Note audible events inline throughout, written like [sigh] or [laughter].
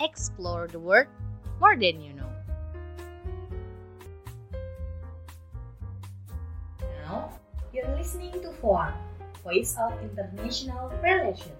explore the world more than you know. Now, you're listening to FOA, Voice of International Relations.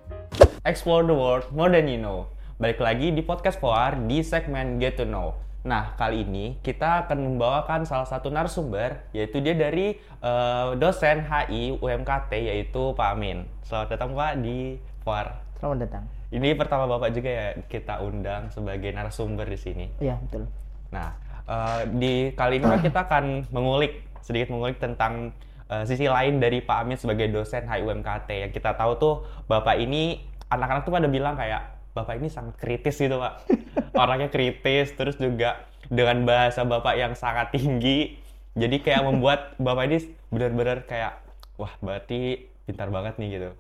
Explore the world more than you know. Balik lagi di podcast FOAR di segmen Get to Know. Nah, kali ini kita akan membawakan salah satu narasumber, yaitu dia dari eh, dosen HI UMKT, yaitu Pak Amin. Selamat datang Pak di FOAR. Selamat datang. Ini pertama Bapak juga ya kita undang sebagai narasumber di sini. Iya, betul. Nah, eh, di kali ini kita akan mengulik sedikit mengulik tentang eh, sisi lain dari Pak Amin sebagai dosen HIUMKT yang kita tahu tuh Bapak ini anak-anak tuh pada bilang kayak Bapak ini sangat kritis gitu Pak. [laughs] Orangnya kritis terus juga dengan bahasa Bapak yang sangat tinggi. Jadi kayak membuat Bapak ini benar-benar kayak wah berarti pintar banget nih gitu.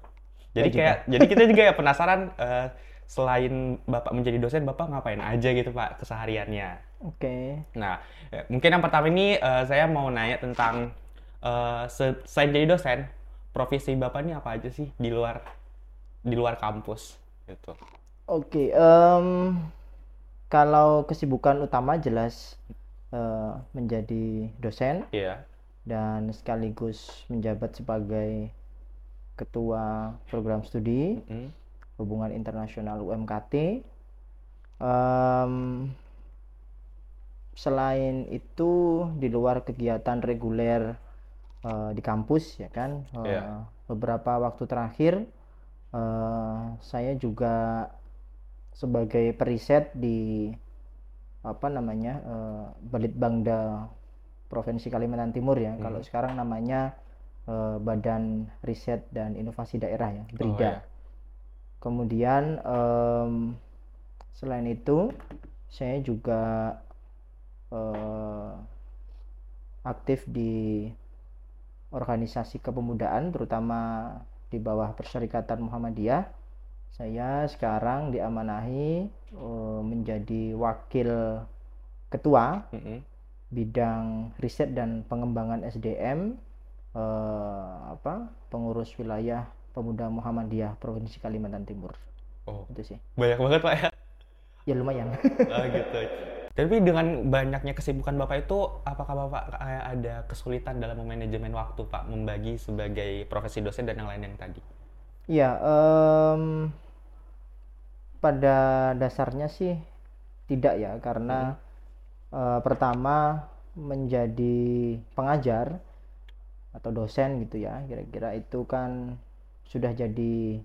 Jadi Ya juga. kayak jadi kita juga ya penasaran eh, selain Bapak menjadi dosen Bapak ngapain aja gitu Pak kesehariannya. Oke. Nah, eh, mungkin yang pertama ini eh, saya mau nanya tentang se- selain jadi dosen, profesi bapak ini apa aja sih di luar di luar kampus gitu? Oke, em, kalau kesibukan utama jelas eh, menjadi dosen Iya. dan sekaligus menjabat sebagai ketua program studi Mm. hubungan internasional UMKT. Em, selain itu di luar kegiatan reguler eh, di kampus ya kan, eh, Iya. beberapa waktu terakhir eh, saya juga sebagai periset di apa namanya eh, Balitbangda Provinsi Kalimantan Timur ya. Kalau Hmm. sekarang namanya eh, Badan Riset dan Inovasi Daerah ya, BRIDA. ya. Kemudian em, selain itu saya juga eh, aktif di organisasi kepemudaan terutama di bawah Perserikatan Muhammadiyah. Saya sekarang diamanahi eh, menjadi wakil ketua Mm-mm. bidang riset dan pengembangan SDM eh, apa pengurus wilayah pemuda Muhammadiyah Provinsi Kalimantan Timur Oh, itu sih banyak banget pak ya. ya lumayan [laughs] Oh, gitu. Tapi dengan banyaknya kesibukan bapak itu, apakah bapak ada kesulitan dalam memanajemen waktu pak, membagi sebagai profesi dosen dan yang lain yang tadi? ya em, pada dasarnya sih tidak ya karena eh, pertama menjadi pengajar atau dosen gitu ya. Kira-kira itu kan sudah jadi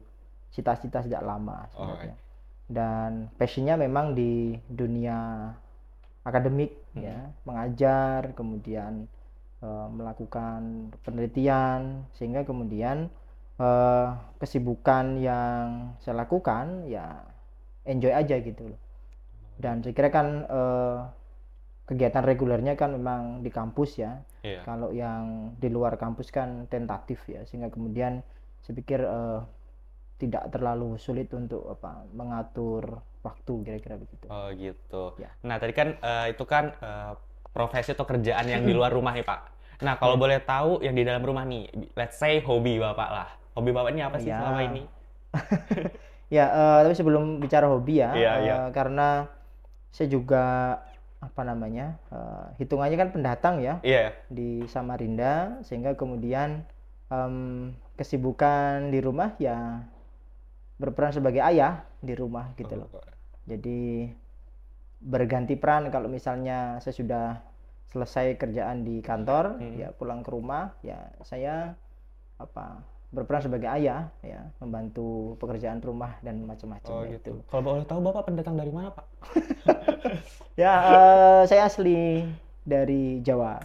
cita-cita sejak lama Oh, sebenarnya dan passionnya memang di dunia akademik Hmm. ya. Mengajar kemudian eh, melakukan penelitian sehingga kemudian eh, kesibukan yang saya lakukan ya enjoy aja gitu loh. Dan saya kira kan eh, kegiatan regulernya kan memang di kampus ya Iya. kalau yang di luar kampus kan tentatif ya sehingga kemudian saya pikir eh, tidak terlalu sulit untuk apa mengatur waktu kira-kira begitu Oh gitu. Ya. Nah tadi kan eh, itu kan eh, profesi atau kerjaan yang di [laughs] luar rumah nih pak. Nah kalau boleh tahu yang di dalam rumah nih, let's say hobi bapak lah. Hobi bapak ini apa sih Ya. selama ini? [laughs] [laughs] ya eh, tapi sebelum bicara hobi ya Iya, eh, iya. karena saya juga apa namanya eh, hitungannya kan pendatang ya Iya. di Samarinda sehingga kemudian em, kesibukan di rumah ya berperan sebagai ayah di rumah gitu loh jadi berganti peran kalau misalnya saya sudah selesai kerjaan di kantor Hmm. ya pulang ke rumah ya saya apa berperan sebagai ayah ya membantu pekerjaan rumah dan macam-macam Oh gitu. itu Kalau boleh tahu bapak pendatang dari mana pak? [laughs] ya eh, saya asli dari Jawa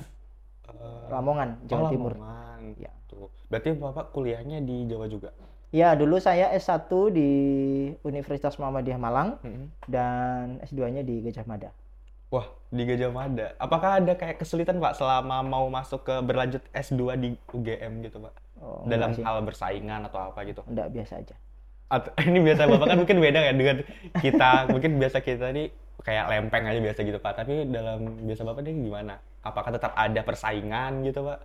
Eh, Lamongan Jawa oh, Timur Lamongan. Ya. Tuh. Berarti bapak kuliahnya di Jawa juga? ya dulu saya S1 di Universitas Muhammadiyah Malang Mm-mm. dan S2-nya di Gajah Mada Wah, di Gajah Mada. Apakah ada kayak kesulitan Pak selama mau masuk ke berlanjut S2 di UGM gitu Pak? Oh, Dalam sih. hal bersaingan atau apa gitu? enggak biasa aja Atau, [laughs] ini biasa Bapak kan mungkin beda ya dengan kita. Mungkin biasa kita nih kayak lempeng aja biasa gitu Pak. Tapi dalam biasa Bapak nih gimana? Apakah tetap ada persaingan gitu Pak?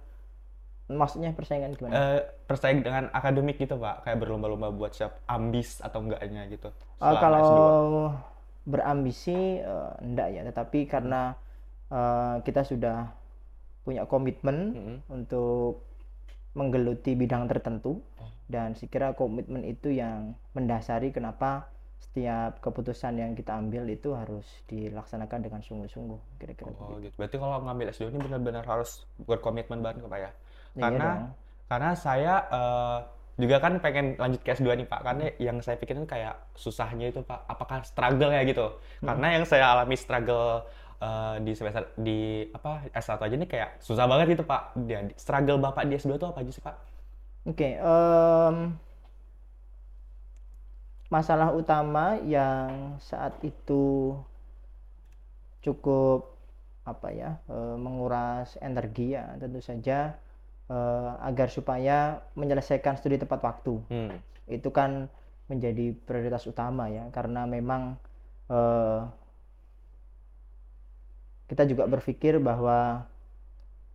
maksudnya persaingan gimana Eh, persaing dengan akademik gitu Pak? Kayak berlomba-lomba buat siap ambis atau enggaknya gitu? Selama kalau S2. Berambisi eh, enggak ya, tetapi karena eh, kita sudah punya komitmen Mm-mm. untuk menggeluti bidang tertentu dan sekira komitmen itu yang mendasari kenapa setiap keputusan yang kita ambil itu harus dilaksanakan dengan sungguh-sungguh kira-kira Oh begitu. gitu. Berarti kalau ngambil S2 ini benar-benar harus berkomitmen banget Pak ya? Ya, iya Karena dong. karena saya eh, juga kan pengen lanjut ke S2 nih Pak. Karena yang saya pikirin kayak susahnya itu Pak, apakah struggle ya gitu. Karena yang saya alami struggle eh, di semester di apa S1 aja nih kayak susah banget gitu Pak. Dia struggle Bapak di S2 itu apa aja sih Pak? Oke, em, masalah utama yang saat itu cukup apa ya eh, menguras energi ya tentu saja eh, agar supaya menyelesaikan studi tepat waktu Hmm. itu kan menjadi prioritas utama ya karena memang eh, kita juga berpikir bahwa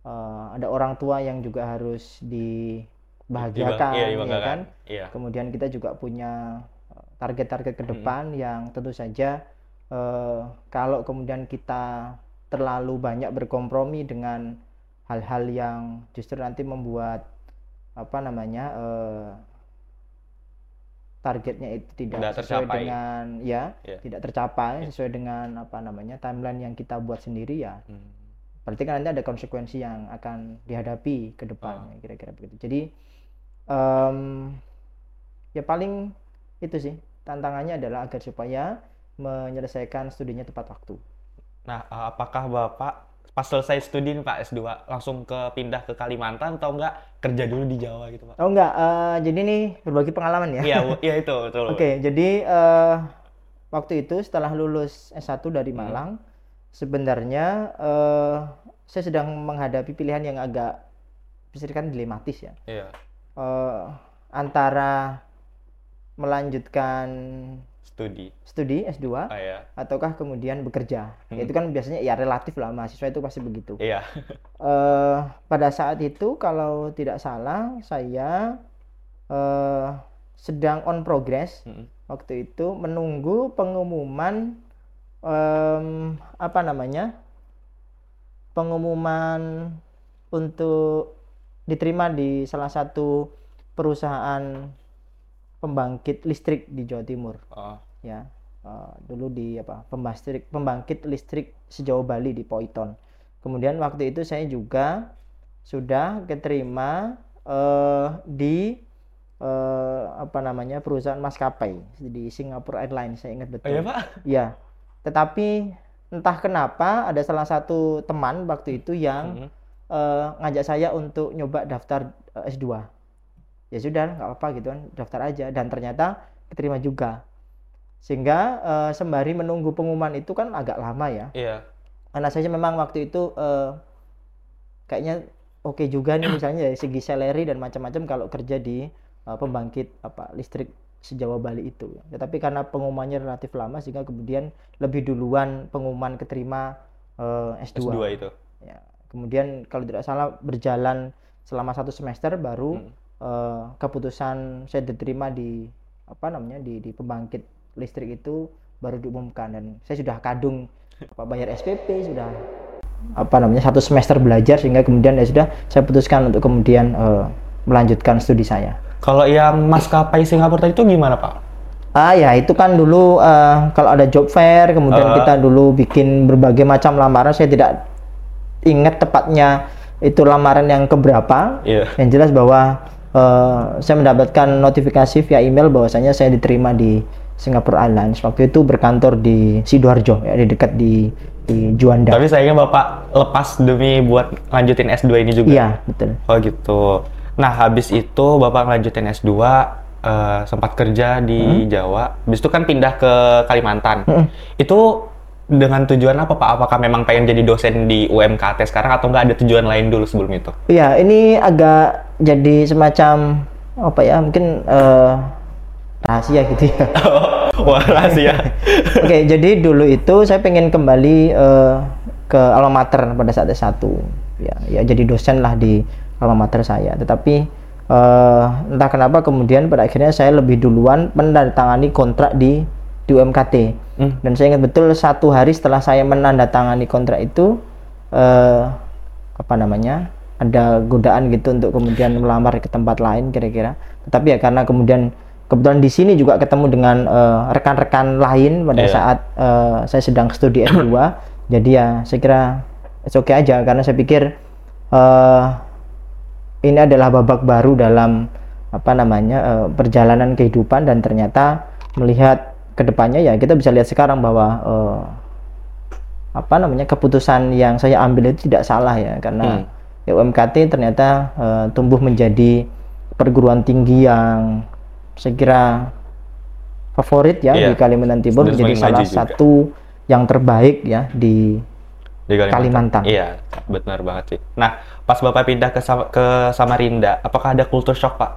eh, ada orang tua yang juga harus dibahagiakan Iya, ya kan Iya. kemudian kita juga punya target-target ke depan yang tentu saja eh, kalau kemudian kita terlalu banyak berkompromi dengan hal-hal yang justru nanti membuat apa namanya eh, targetnya itu tidak Tidak sesuai tercapai. dengan ya Iya. tidak tercapai sesuai dengan apa namanya timeline yang kita buat sendiri ya Hmm. berarti kan nanti ada konsekuensi yang akan dihadapi ke Ah. depan kira-kira begitu jadi em, ya paling itu sih tantangannya adalah agar supaya menyelesaikan studinya tepat waktu Nah, apakah Bapak pas selesai studi nih Pak S2 langsung ke pindah ke Kalimantan atau enggak kerja dulu di Jawa gitu Pak? oh enggak eh, jadi nih berbagi pengalaman ya Iya, iya itu betul. [laughs] Oke, jadi eh, waktu itu setelah lulus S1 dari Hmm. Malang, sebenarnya eh, saya sedang menghadapi pilihan yang agak bisa dikatakan dilematis ya. Iya. Eh, antara melanjutkan Studi. studi S2 Ah ya. ataukah kemudian bekerja. Hmm. Itu kan biasanya ya relatif lah mahasiswa itu pasti begitu. Iya. [laughs] eh pada saat itu kalau tidak salah saya eh, sedang on progress Mm-mm. waktu itu menunggu pengumuman em, apa namanya pengumuman untuk diterima di salah satu perusahaan pembangkit listrik di Jawa Timur Oh. Ya Eh, dulu di apa pembangkit pembangkit listrik sejauh Bali di Poiton. Kemudian waktu itu saya juga sudah keterima eh, di eh, apa namanya perusahaan maskapai di Singapore Airlines saya ingat Oh betul iya Pak? ya tetapi entah kenapa ada salah satu teman waktu itu yang Mm-mm. eh, ngajak saya untuk nyoba daftar eh, S2 ya sudah nggak apa-apa gitu kan daftar aja. Dan ternyata keterima juga sehingga eh, sembari menunggu pengumuman itu kan agak lama ya Iya. karena saya memang waktu itu eh, kayaknya oke juga nih misalnya dari segi salary dan macam-macam kalau kerja di eh, pembangkit apa listrik sejawa Bali itu tetapi karena pengumumannya relatif lama sehingga kemudian lebih duluan pengumuman keterima eh, S2 S2 itu. ya kemudian kalau tidak salah berjalan selama satu semester baru Hmm. eh, keputusan saya diterima di apa namanya di di pembangkit listrik itu baru diumumkan dan saya sudah kadung apa bayar SPP sudah apa namanya satu semester belajar sehingga kemudian ya sudah saya putuskan untuk kemudian eh, melanjutkan studi saya Kalau yang maskapai Singapura tadi itu gimana Pak? Ah ya itu kan dulu eh, kalau ada job fair kemudian Ah. kita dulu bikin berbagai macam lamaran saya tidak ingat tepatnya itu lamaran yang keberapa Iya. yang jelas bahwa eh, saya mendapatkan notifikasi via email bahwasanya saya diterima di Singapore Airlines waktu itu berkantor di Sidoarjo ya di dekat di di Juanda Tapi sayangnya Bapak lepas demi buat lanjutin S2 ini juga. iya betul Oh gitu. Nah habis itu Bapak ngelanjutin S2 eh, sempat kerja di Jawa. Habis itu kan pindah ke Kalimantan. Hmm. Itu dengan tujuan apa Pak? Apakah memang pengen jadi dosen di UMKT sekarang atau nggak ada tujuan lain dulu sebelum itu? Iya, ini agak jadi semacam apa ya? Mungkin eh, rahasia gitu ya. [laughs] Wah rahasia. [laughs] Oke, jadi dulu itu saya pengen kembali eh, ke alma mater pada saat S1. Ya, ya jadi dosen lah di alma mater saya. Tetapi eh, entah kenapa kemudian pada akhirnya saya lebih duluan menandatangani kontrak di di UMKT. Hmm. Dan saya ingat betul satu hari setelah saya menandatangani kontrak itu eh, apa namanya ada godaan gitu untuk kemudian melamar ke tempat lain kira-kira. Tetapi ya karena kemudian kebetulan di sini juga ketemu dengan eh, rekan-rekan lain pada Iya. saat eh, saya sedang studi S2. [clears throat] jadi ya saya kira it's okay aja karena saya pikir eh, ini adalah babak baru dalam apa namanya eh, perjalanan kehidupan dan ternyata melihat ke depannya ya kita bisa lihat sekarang bahwa eh, apa namanya keputusan yang saya ambil itu tidak salah ya karena ya UMKT ternyata eh, tumbuh menjadi perguruan tinggi yang saya kira favorit ya Iya. di Kalimantan Timur menjadi salah juga. satu yang terbaik ya di di Kalimantan. Iya, benar banget sih. Nah, pas Bapak pindah ke Sam- ke Samarinda, apakah ada culture shock, Pak?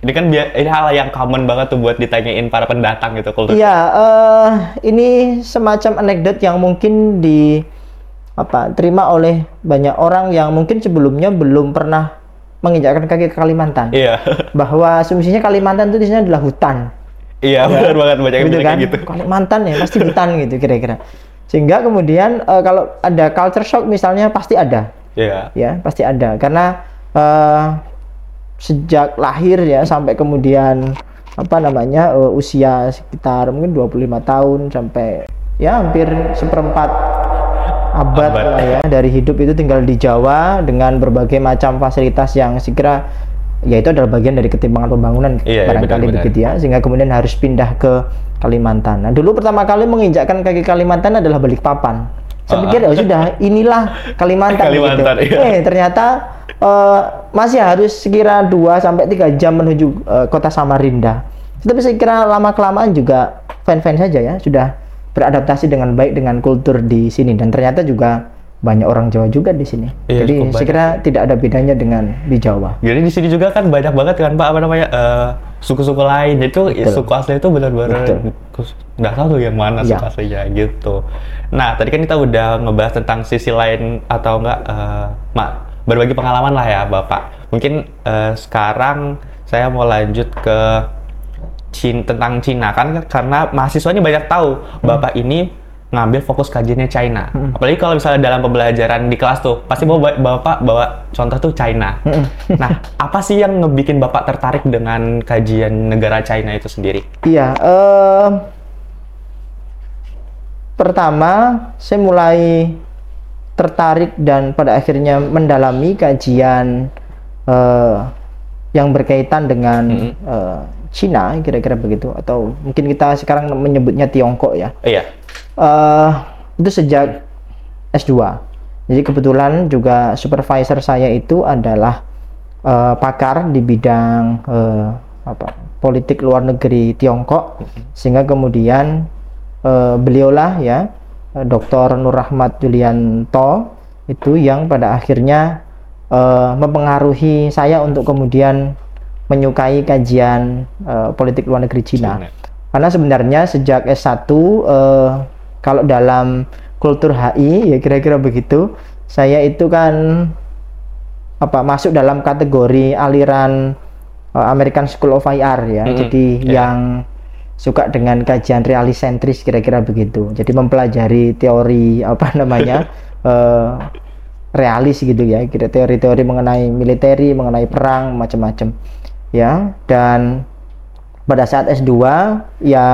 Ini kan ini hal yang common banget tuh buat ditanyain para pendatang gitu culture Iya, eh, ini semacam anekdot yang mungkin di apa terima oleh banyak orang yang mungkin sebelumnya belum pernah menginjakkan kaki ke Kalimantan. Iya. Bahwa asumsinya Kalimantan itu di sini adalah hutan. iya, benar banget banyak gitu kan? gitu. Kalimantan ya pasti hutan gitu kira-kira. Sehingga kemudian eh, kalau ada culture shock misalnya pasti ada. Iya. ya pasti ada karena eh, sejak lahir ya sampai kemudian apa namanya eh, usia sekitar mungkin 25 tahun sampai ya hampir seperempat abad, Abad. lah ya dari hidup itu tinggal di Jawa dengan berbagai macam fasilitas yang segera ya itu adalah bagian dari ketimpangan pembangunan Iya, iya, barangkali begitu ya sehingga kemudian harus pindah ke Kalimantan. Nah dulu pertama kali menginjakkan kaki Kalimantan adalah Balikpapan. Saya pikir ya sudah inilah Kalimantan, Kalimantan, gitu. iya. Eh ternyata eh, masih harus sekira 2 sampai 3 jam menuju eh, kota Samarinda. Tapi saya kira lama kelamaan juga fan-fan saja ya sudah beradaptasi dengan baik dengan kultur di sini dan ternyata juga banyak orang Jawa juga di sini. Iya, Jadi saya kira tidak ada bedanya dengan di Jawa. Jadi di sini juga kan banyak banget kan Pak apa namanya eh, suku-suku lain. Itu ya, Betul. suku asli itu benar-benar nggak tahu tuh yang mana Iya. suku aslinya gitu. Nah tadi kan kita udah ngebahas tentang sisi lain atau enggak eh, mak berbagi pengalaman lah ya Bapak. Mungkin eh, sekarang saya mau lanjut ke Cin tentang Cina kan karena mahasiswanya banyak tahu Bapak ini ngambil fokus kajiannya China. Apalagi kalau misalnya dalam pembelajaran di kelas tuh pasti bawa Bapak bawa contoh tuh China. [laughs] nah, apa sih yang ngebikin Bapak tertarik dengan kajian negara China itu sendiri? Iya, eh, pertama saya mulai tertarik dan pada akhirnya mendalami kajian eh, yang berkaitan dengan eh, Cina, kira-kira begitu, atau mungkin kita sekarang menyebutnya Tiongkok ya. Iya. Eh, itu sejak S2. Jadi kebetulan juga supervisor saya itu adalah eh, pakar di bidang eh, apa politik luar negeri Tiongkok, sehingga kemudian eh, beliaulah ya Dr. Nur Rahmat Julianto itu yang pada akhirnya eh, mempengaruhi saya untuk kemudian menyukai kajian eh, politik luar negeri Cina. Cina. Karena sebenarnya sejak S1 eh, kalau dalam kultur HI ya kira-kira begitu, saya itu kan apa masuk dalam kategori aliran eh, American School of IR ya. Mm-mm, Jadi iya. yang suka dengan kajian realisentris kira-kira begitu. Jadi mempelajari teori apa namanya [laughs] eh, realis gitu ya, kira teori-teori mengenai militeri, mengenai perang, macam-macam. Ya, dan pada saat S2 ya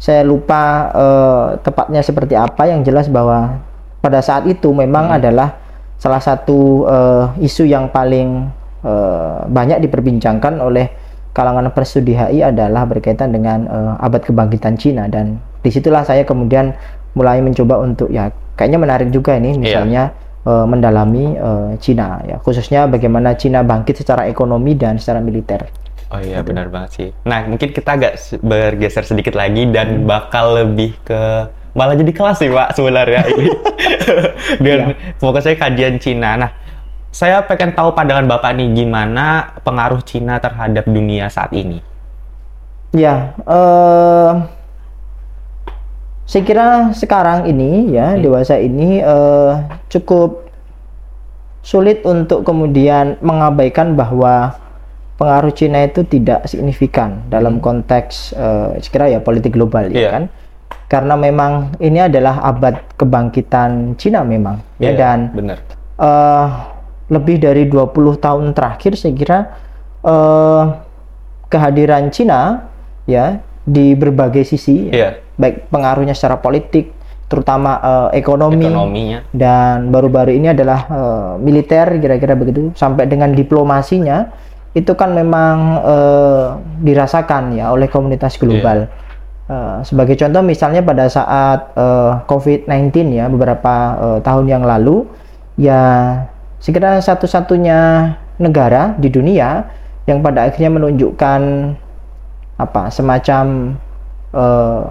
saya lupa eh, tepatnya seperti apa. Yang jelas bahwa pada saat itu memang adalah salah satu eh, isu yang paling eh, banyak diperbincangkan oleh kalangan persudi HI adalah berkaitan dengan eh, abad kebangkitan Cina. Dan di situlah saya kemudian mulai mencoba untuk ya kayaknya menarik juga ini. Misalnya eh, mendalami eh, Cina ya khususnya bagaimana Cina bangkit secara ekonomi dan secara militer. Oh iya benar banget sih. Nah mungkin kita agak se- bergeser sedikit lagi dan bakal lebih ke malah jadi kelas sih pak sebenarnya [laughs] ini. [laughs] dan fokusnya kajian Cina. Nah saya pengen tahu pandangan bapak nih gimana pengaruh Cina terhadap dunia saat ini. Ya, eh, saya kira sekarang ini ya dewasa ini eh, cukup sulit untuk kemudian mengabaikan bahwa pengaruh Cina itu tidak signifikan dalam konteks eh, sekira ya politik global ya Iya. kan karena memang ini adalah abad kebangkitan Cina memang ya Iya, dan bener. eh, lebih dari 20 tahun terakhir saya kira eh, kehadiran Cina ya di berbagai sisi ya, Iya, baik pengaruhnya secara politik terutama eh, ekonomi, ekonominya. dan baru-baru ini adalah eh, militer kira-kira begitu sampai dengan diplomasinya itu kan memang eh, dirasakan ya oleh komunitas global. Eh, sebagai contoh misalnya pada saat eh, COVID-19 ya beberapa eh, tahun yang lalu ya sekira satu-satunya negara di dunia yang pada akhirnya menunjukkan apa semacam eh,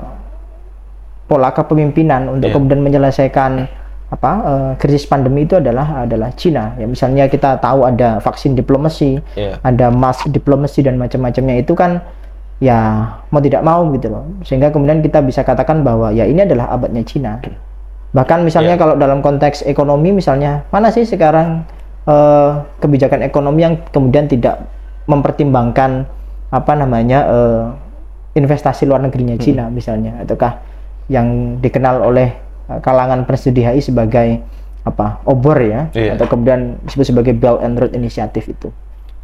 pola kepemimpinan untuk Iya. kemudian menyelesaikan apa eh, krisis pandemi itu adalah adalah Cina ya misalnya kita tahu ada vaksin diplomasi Iya. ada mask diplomasi dan macam-macamnya itu kan ya mau tidak mau gitu loh sehingga kemudian kita bisa katakan bahwa ya ini adalah abadnya Cina bahkan misalnya Iya. kalau dalam konteks ekonomi misalnya mana sih sekarang eh, kebijakan ekonomi yang kemudian tidak mempertimbangkan apa namanya eh, investasi luar negerinya Hmm. Cina misalnya ataukah yang dikenal oleh eh, kalangan penstudi HI sebagai apa obor ya Iya. atau kemudian disebut sebagai Belt and Road Initiative itu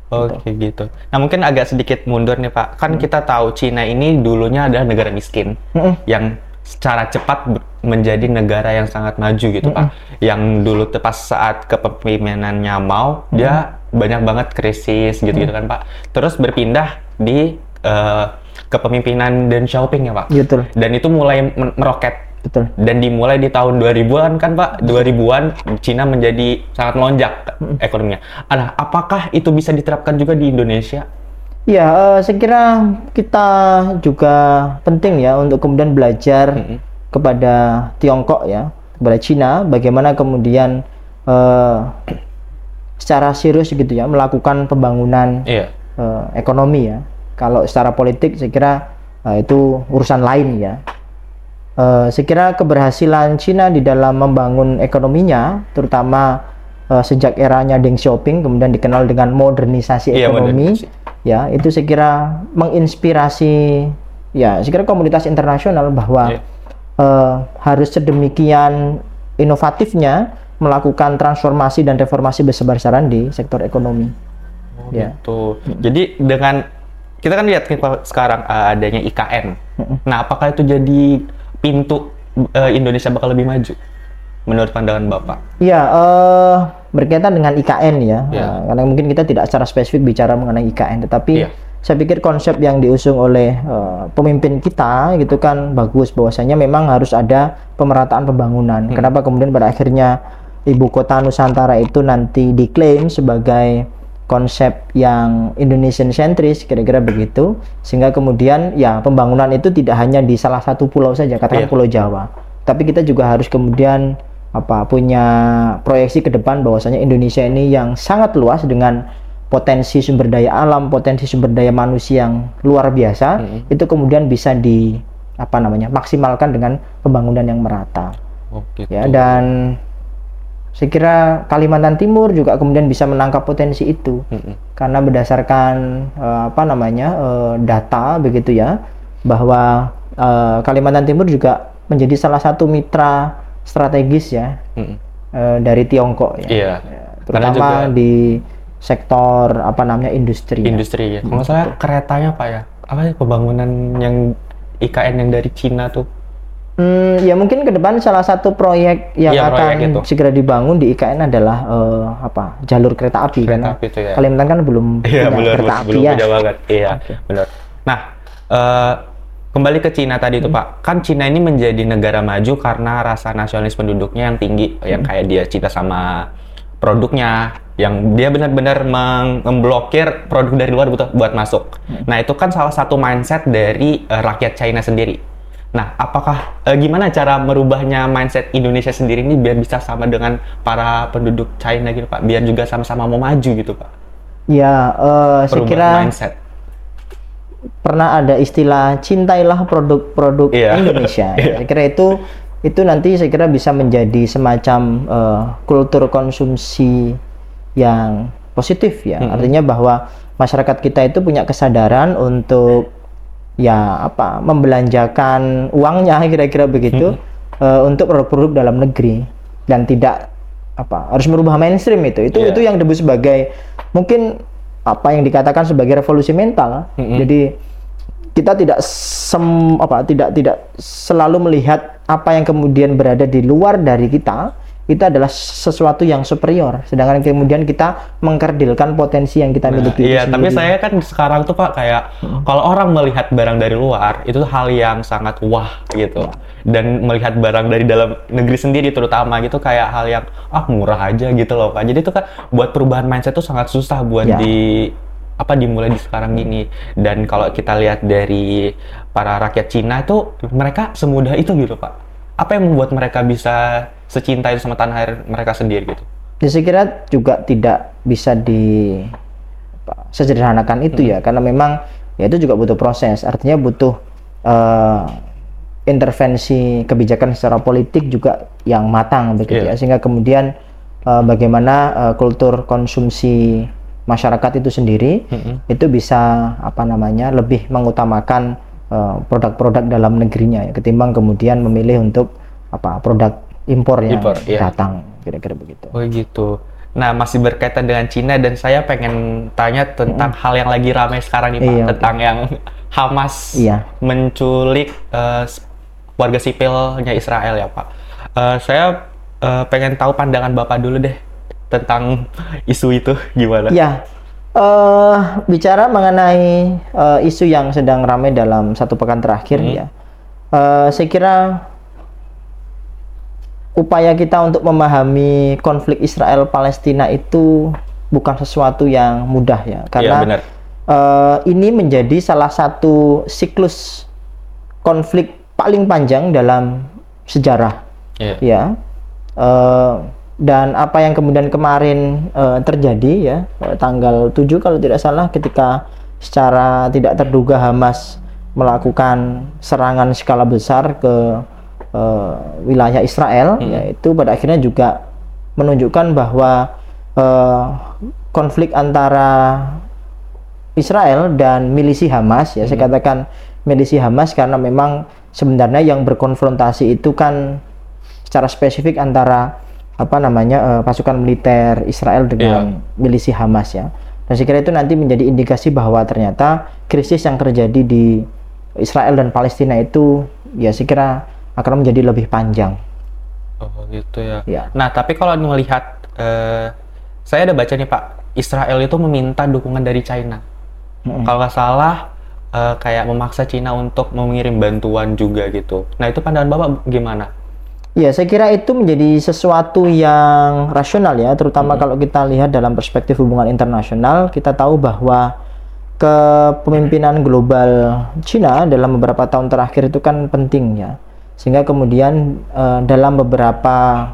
Oke gitu. Nah mungkin agak sedikit mundur nih Pak. Kan kita tahu Cina ini dulunya adalah negara miskin Mm-mm. yang secara cepat menjadi negara yang sangat maju gitu Pak. Yang dulu tepat saat kepemimpinannya Mao dia banyak banget krisis gitu-gitu kan Pak. Terus berpindah di eh, kepemimpinan Deng Xiaoping ya Pak. betul Dan itu mulai meroket betul dan dimulai di tahun 2000-an kan Pak, 2000-an Cina menjadi sangat melonjak ekonominya. Nah, apakah itu bisa diterapkan juga di Indonesia? Ya, eh, saya kira kita juga penting ya untuk kemudian belajar Mm-mm. kepada Tiongkok ya, kepada Cina, bagaimana kemudian eh, secara serius gitu ya melakukan pembangunan Iya. eh, ekonomi ya. Kalau secara politik saya kira eh, itu urusan lain ya. Eh, saya kira keberhasilan Cina di dalam membangun ekonominya, terutama eh, sejak eranya Deng Xiaoping, kemudian dikenal dengan modernisasi Iya, ekonomi, modernisasi. ya itu saya kira menginspirasi, ya saya kira komunitas internasional bahwa Iya. eh, harus sedemikian inovatifnya melakukan transformasi dan reformasi besar-besaran di sektor ekonomi. Oh, Ya. gitu. Jadi dengan kita kan lihat sekarang uh, adanya IKN. Nah, apakah itu jadi pintu uh, Indonesia bakal lebih maju menurut pandangan Bapak? Iya, eh, berkaitan dengan IKN ya, Iya. Eh, karena mungkin kita tidak secara spesifik bicara mengenai IKN, tetapi Iya. saya pikir konsep yang diusung oleh eh, pemimpin kita gitu kan bagus, bahwasanya memang harus ada pemerataan pembangunan. Hmm. Kenapa kemudian pada akhirnya ibu kota Nusantara itu nanti diklaim sebagai konsep yang Indonesian sentris kira-kira begitu sehingga kemudian ya pembangunan itu tidak hanya di salah satu pulau saja katakan Iya. pulau Jawa tapi kita juga harus kemudian apa punya proyeksi ke depan bahwasanya Indonesia ini yang sangat luas dengan potensi sumber daya alam, potensi sumber daya manusia yang luar biasa, Mm-mm. itu kemudian bisa di apa namanya maksimalkan dengan pembangunan yang merata. Oh, gitu. Ya dan saya kira Kalimantan Timur juga kemudian bisa menangkap potensi itu Mm-mm. karena berdasarkan eh, apa namanya eh, data begitu ya bahwa eh, Kalimantan Timur juga menjadi salah satu mitra strategis ya Mm-mm. eh, dari Tiongkok ya, Iya. Ya, terutama juga- di sektor apa namanya industri. ya. Industri ya. Kalau nggak salah keretanya Pak ya. Apa sih pembangunan yang IKN yang dari Cina tuh? Hmm, ya mungkin ke depan salah satu proyek yang proyek akan itu. segera dibangun di IKN adalah eh, apa jalur kereta api Kereta karena api itu ya. Kalimantan kan belum Iya, punya benar kereta belum, api belum ya. punya banget. Iya, benar. Nah, eh, kembali ke Cina tadi Hmm. tuh Pak. Kan Cina ini menjadi negara maju karena rasa nasionalis penduduknya yang tinggi, yang Hmm. kayak dia cinta sama produknya, yang dia benar-benar memblokir produk dari luar buat, buat masuk. Hmm. Nah, itu kan salah satu mindset dari eh, rakyat China sendiri. Nah, apakah eh, gimana cara merubahnya mindset Indonesia sendiri ini biar bisa sama dengan para penduduk China gitu Pak, biar juga sama-sama mau maju gitu Pak? Ya, eh, saya kira mindset. pernah ada istilah cintailah produk-produk Iya. Indonesia. [laughs] Iya. Saya kira itu itu nanti saya kira bisa menjadi semacam eh, kultur konsumsi yang positif ya. Mm-mm. Artinya bahwa masyarakat kita itu punya kesadaran untuk ya apa membelanjakan uangnya [laughs] kira-kira begitu eh, untuk produk-produk dalam negeri dan tidak apa harus merubah mainstream itu. Itu Iya. itu yang disebut sebagai mungkin apa yang dikatakan sebagai revolusi mental. Mm-mm. Jadi kita tidak sem apa tidak tidak selalu melihat apa yang kemudian berada di luar dari kita itu adalah sesuatu yang superior sedangkan kemudian kita mengkerdilkan potensi yang kita Nah, miliki itu iya, tapi sendiri. saya kan sekarang tuh Pak kayak kalau orang melihat barang dari luar itu hal yang sangat wah gitu. Dan melihat barang dari dalam negeri sendiri terutama gitu kayak hal yang ah murah aja gitu loh Pak. Jadi itu kan buat perubahan mindset tuh sangat susah buat Ya. di apa dimulai di sekarang ini. Dan kalau kita lihat dari para rakyat Cina itu mereka semudah itu gitu Pak. Apa yang membuat mereka bisa secinta itu sama tanah air mereka sendiri gitu? Ya, saya kira juga tidak bisa di apa, sederhanakan itu ya karena memang ya itu juga butuh proses artinya butuh eh, intervensi kebijakan secara politik juga yang matang begitu Iya. ya sehingga kemudian eh, bagaimana eh, kultur konsumsi masyarakat itu sendiri Mm-mm. itu bisa apa namanya lebih mengutamakan eh, produk-produk dalam negerinya ya ketimbang kemudian memilih untuk apa produk impor yang Impor, iya. datang kira-kira begitu. Oh gitu. Nah, masih berkaitan dengan Cina dan saya pengen tanya tentang hal yang lagi ramai sekarang nih Pak, Iya, tentang yang Hamas Iya. menculik s- warga sipilnya Israel ya Pak. Eh, saya eh, pengen tahu pandangan Bapak dulu deh tentang [laughs] isu itu gimana? Ya, eh bicara mengenai eh, isu yang sedang ramai dalam satu pekan terakhir Hmm. ya, eh, saya kira upaya kita untuk memahami konflik Israel Palestina itu bukan sesuatu yang mudah ya, Iya, karena benar. eh, ini menjadi salah satu siklus konflik paling panjang dalam sejarah Iya. ya Eh, dan apa yang kemudian kemarin eh, terjadi ya eh, tanggal 7 kalau tidak salah ketika secara tidak terduga Hamas melakukan serangan skala besar ke eh, wilayah Israel yaitu pada akhirnya juga menunjukkan bahwa eh, konflik antara Israel dan milisi Hamas ya saya katakan milisi Hamas karena memang sebenarnya yang berkonfrontasi itu kan secara spesifik antara apa namanya eh, pasukan militer Israel dengan milisi Hamas ya dan saya kira itu nanti menjadi indikasi bahwa ternyata krisis yang terjadi di Israel dan Palestina itu ya saya kira akan menjadi lebih panjang Oh gitu ya. ya Nah, tapi kalau melihat eh, saya ada baca nih Pak, Israel itu meminta dukungan dari China. Mm-mm. Kalau nggak salah eh, kayak memaksa Cina untuk mengirim bantuan juga gitu. Nah, itu pandangan Bapak gimana? Ya, saya kira itu menjadi sesuatu yang rasional ya, terutama kalau kita lihat dalam perspektif hubungan internasional, kita tahu bahwa kepemimpinan global Cina dalam beberapa tahun terakhir itu kan penting ya. Sehingga kemudian eh, dalam beberapa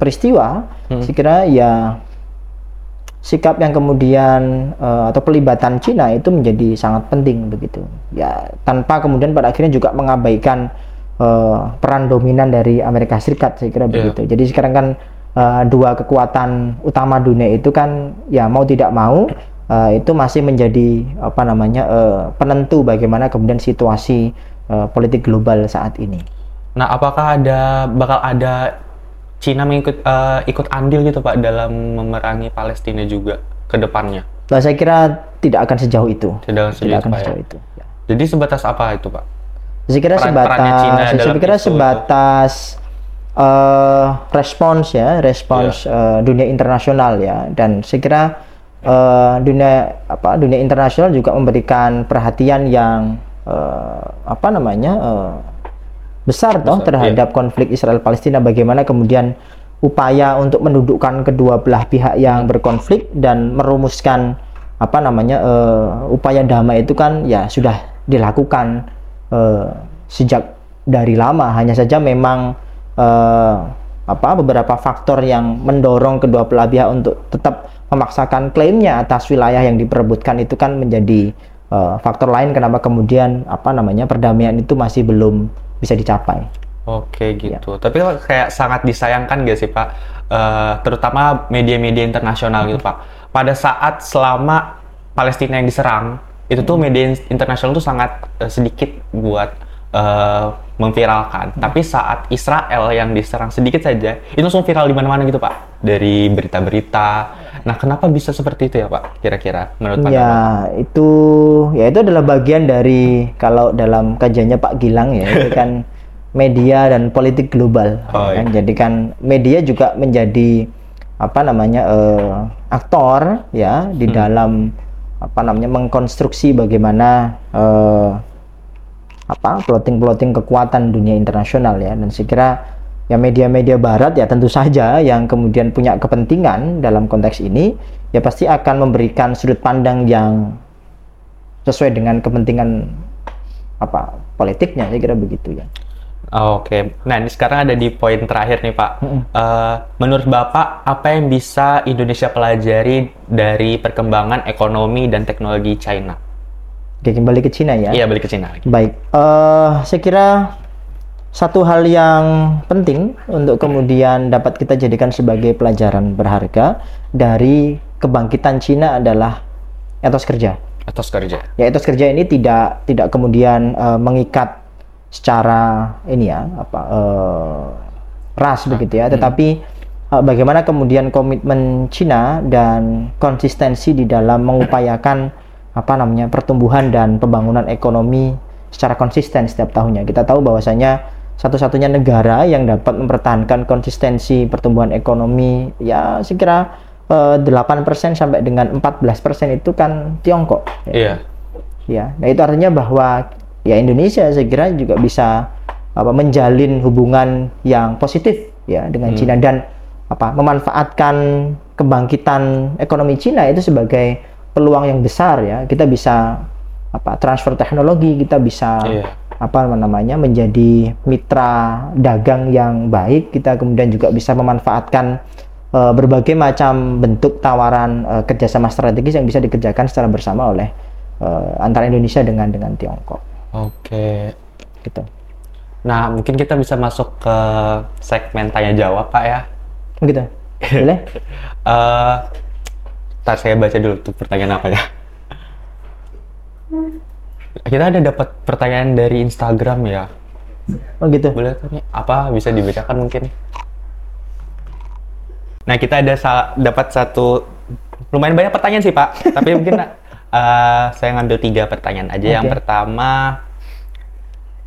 peristiwa, Hmm. saya kira ya sikap yang kemudian eh, atau pelibatan Cina itu menjadi sangat penting begitu. Ya, tanpa kemudian pada akhirnya juga mengabaikan eh, peran dominan dari Amerika Serikat saya kira Iya. begitu. Jadi sekarang kan eh, dua kekuatan utama dunia itu kan ya mau tidak mau eh, itu masih menjadi apa namanya eh, penentu bagaimana kemudian situasi eh, politik global saat ini. Nah, apakah ada bakal ada Cina mengikut eh, ikut andil gitu Pak dalam memerangi Palestina juga ke depannya? Nah, saya kira tidak akan sejauh itu. Tidak Tidak sejauh akan Pak, ya? sejauh itu. Ya. Jadi sebatas apa itu Pak? Saya kira Peran- sebatas, saya kira itu. sebatas eh, respons ya, respons Iya. eh, dunia internasional ya, dan saya kira eh, dunia apa dunia internasional juga memberikan perhatian yang eh, apa namanya eh, besar toh Besar, terhadap konflik Israel Palestina. Bagaimana kemudian upaya untuk mendudukkan kedua belah pihak yang berkonflik dan merumuskan apa namanya eh, upaya damai itu kan ya sudah dilakukan eh, sejak dari lama hanya saja memang eh, apa beberapa faktor yang mendorong kedua belah pihak untuk tetap memaksakan klaimnya atas wilayah yang diperebutkan itu kan menjadi eh, faktor lain kenapa kemudian apa namanya perdamaian itu masih belum bisa dicapai. Oke gitu. Tapi kayak sangat disayangkan gak sih Pak, Eh, terutama media-media internasional gitu Pak. Pada saat selama Palestina yang diserang, itu tuh media internasional tuh sangat eh, sedikit buat eh, memviralkan. Tapi saat Israel yang diserang sedikit saja, itu langsung viral di mana-mana gitu Pak. Dari berita-berita. Nah kenapa bisa seperti itu ya Pak? Kira-kira menurut Pak? Ya itu ya itu adalah bagian dari kalau dalam kajiannya Pak Gilang ya itu kan [laughs] media dan politik global. Oh, kan? Jadi kan media juga menjadi apa namanya eh, aktor ya di dalam apa namanya mengkonstruksi bagaimana eh, apa plotting-plotting kekuatan dunia internasional ya dan saya kira ya media-media barat ya tentu saja yang kemudian punya kepentingan dalam konteks ini ya pasti akan memberikan sudut pandang yang sesuai dengan kepentingan apa politiknya saya kira begitu ya. Oh, Oke, nah ini sekarang ada di poin terakhir nih Pak. Eh, menurut Bapak, apa yang bisa Indonesia pelajari dari perkembangan ekonomi dan teknologi China? Oke, kembali ke Cina ya. Iya, balik ke Cina lagi. Baik, eh saya kira satu hal yang penting untuk kemudian dapat kita jadikan sebagai pelajaran berharga dari kebangkitan Cina adalah etos kerja. Etos kerja. Ya etos kerja ini tidak tidak kemudian eh, mengikat secara ini ya apa eh, ras begitu ya, tetapi eh, bagaimana kemudian komitmen Cina dan konsistensi di dalam mengupayakan apa namanya pertumbuhan dan pembangunan ekonomi secara konsisten setiap tahunnya. Kita tahu bahwasanya satu-satunya negara yang dapat mempertahankan konsistensi pertumbuhan ekonomi ya sekira eh, 8% sampai dengan 14% itu kan Tiongkok. ya. Iya. Ya, nah itu artinya bahwa ya Indonesia saya kira juga bisa apa menjalin hubungan yang positif ya dengan Cina dan apa memanfaatkan kebangkitan ekonomi Cina itu sebagai peluang yang besar ya. Kita bisa apa transfer teknologi, kita bisa Iya. apa namanya menjadi mitra dagang yang baik. Kita kemudian juga bisa memanfaatkan eh, berbagai macam bentuk tawaran eh, kerjasama strategis yang bisa dikerjakan secara bersama oleh eh, antara Indonesia dengan dengan Tiongkok. Oke. Gitu. Nah, mungkin kita bisa masuk ke segmen tanya jawab, Pak ya. Begitu. Boleh? [laughs] Eh, ntar saya baca dulu tuh pertanyaan apa ya. Kita ada dapat pertanyaan dari Instagram ya. Oh gitu. Boleh tanya apa bisa dibacakan mungkin? Nah, kita ada sa- dapat satu lumayan banyak pertanyaan sih, Pak. Tapi mungkin [laughs] eh, saya ngambil tiga pertanyaan aja. Yang Oke. pertama,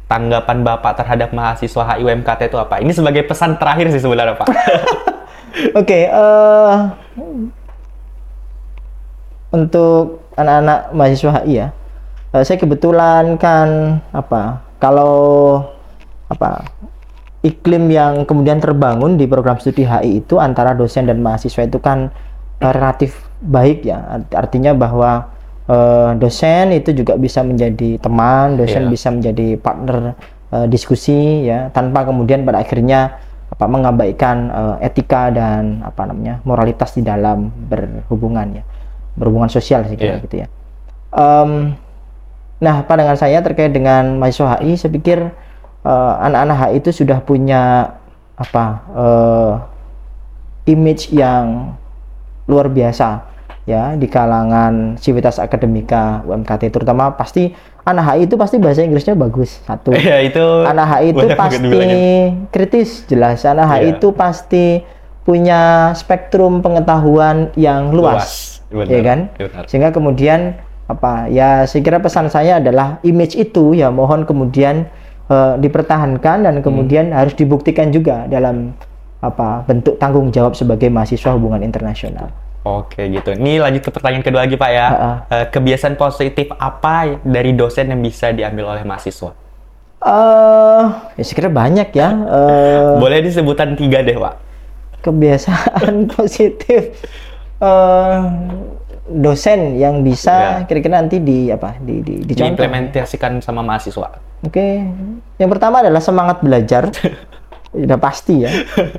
tanggapan Bapak terhadap mahasiswa HIUMKT itu apa? Ini sebagai pesan terakhir sih sebenarnya, Pak. [laughs] Oke, eh untuk anak-anak mahasiswa HI ya, eh, saya kebetulan kan apa, kalau apa iklim yang kemudian terbangun di program studi HI itu antara dosen dan mahasiswa itu kan relatif baik ya, Art- artinya bahwa eh, dosen itu juga bisa menjadi teman, dosen Iya. bisa menjadi partner eh, diskusi ya, tanpa kemudian pada akhirnya apa mengabaikan eh, etika dan apa namanya moralitas di dalam berhubungan ya berhubungan sosial sih kira Iya. gitu ya. Em, nah pandangan saya terkait dengan mahasiswa HI, saya pikir eh, anak-anak HI itu sudah punya apa eh, image yang luar biasa ya di kalangan civitas akademika UMKT terutama pasti anak HI itu pasti bahasa Inggrisnya bagus satu. [laughs] Ya itu anak HI itu pasti kritis jelas. Anak HI Iya. itu pasti punya spektrum pengetahuan yang luas, Benar, ya kan benar. sehingga kemudian apa ya saya kira pesan saya adalah image itu ya mohon kemudian eh, dipertahankan dan kemudian harus dibuktikan juga dalam apa bentuk tanggung jawab sebagai mahasiswa hubungan internasional Oke gitu. Ini lanjut ke pertanyaan kedua lagi Pak ya. Ha-ha. Eh, kebiasaan positif apa dari dosen yang bisa diambil oleh mahasiswa? eh ya kira banyak ya eh Boleh disebutan tiga deh Pak. kebiasaan [laughs] positif eh dosen yang bisa Ya. kira-kira nanti di apa di di dicontoh. Diimplementasikan sama mahasiswa. Oke, yang pertama adalah semangat belajar, [laughs] udah pasti ya.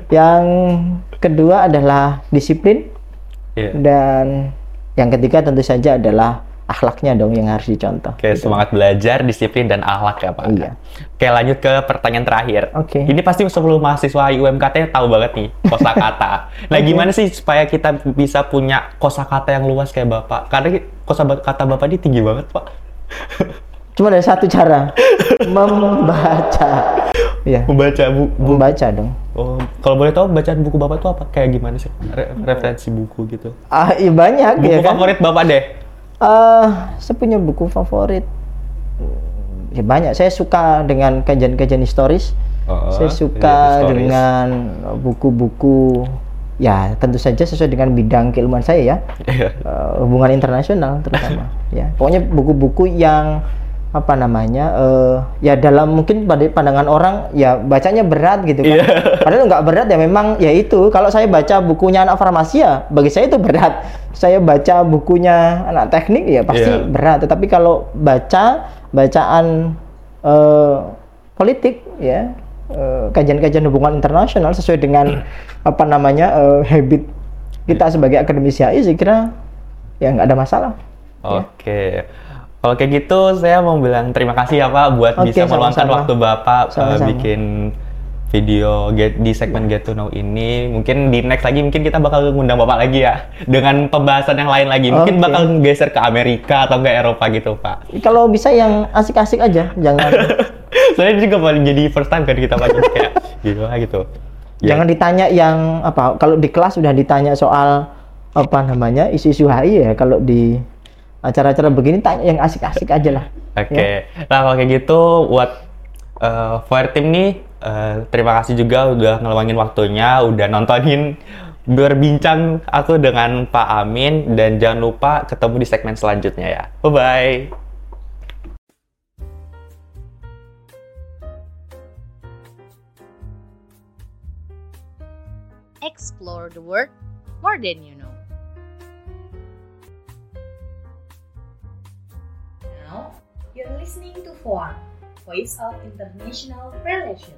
Yang kedua adalah disiplin Iya. dan yang ketiga tentu saja adalah akhlaknya dong yang harus dicontoh. Oke, gitu. semangat belajar, disiplin, dan akhlak ya Pak. Iya. Oke, lanjut ke pertanyaan terakhir. Oke. Ini pasti sebelum mahasiswa UMKT tahu banget nih kosakata. [laughs] nah, Oke. gimana sih supaya kita bisa punya kosakata yang luas kayak Bapak? Karena kosakata Bapak ini tinggi banget, Pak. [laughs] Cuma ada satu cara, membaca. Iya, Membaca bu, bu- membaca dong. Oh, kalau boleh tahu bacaan buku Bapak itu apa? Kayak gimana sih? Re- referensi buku gitu. Ah, iya banyak Buku ya kan. favorit Bapak deh. Eh, saya punya buku favorit. Ya banyak. Saya suka dengan kajian-kajian historis. Oh, saya iya, suka historis. dengan buku-buku ya tentu saja sesuai dengan bidang keilmuan saya ya. Iya. Eh, hubungan internasional terutama. ya, pokoknya buku-buku yang apa namanya eh ya dalam mungkin pada pandangan orang ya bacanya berat gitu kan. Iya. Padahal nggak berat ya memang ya itu kalau saya baca bukunya anak farmasi ya bagi saya itu berat. Saya baca bukunya anak teknik ya pasti Iya. berat. Tetapi kalau baca bacaan eh, politik ya eh, kajian-kajian hubungan internasional sesuai dengan [clears throat] apa namanya eh, habit kita sebagai akademisi HI saya kira ya nggak ada masalah. Oke. Kalau kayak gitu, saya mau bilang terima kasih ya Pak buat Oke, bisa meluangkan waktu Bapak uh, Sama-sama. bikin video get, di segmen Get to Know ini. Mungkin di next lagi mungkin kita bakal ngundang Bapak lagi ya dengan pembahasan yang lain lagi. Mungkin Oke. bakal geser ke Amerika atau ke Eropa gitu Pak. Kalau bisa yang asik-asik aja, jangan [laughs] Soalnya ini juga paling jadi first time kan kita Pak jadi kayak [laughs] gila gitu. Ya. jangan ditanya yang apa. Kalau di kelas sudah ditanya soal apa namanya isu-isu HI ya. Kalau di acara-acara begini tanya yang asik-asik aja lah. Oke, Ya. nah kalau kayak gitu buat uh, Fire Team nih, uh, terima kasih juga udah ngeluangin waktunya, udah nontonin berbincang aku dengan Pak Amin dan jangan lupa ketemu di segmen selanjutnya ya. Bye bye. Explore the world more than you know. Now, you're listening to FOA, Voice of International Relations.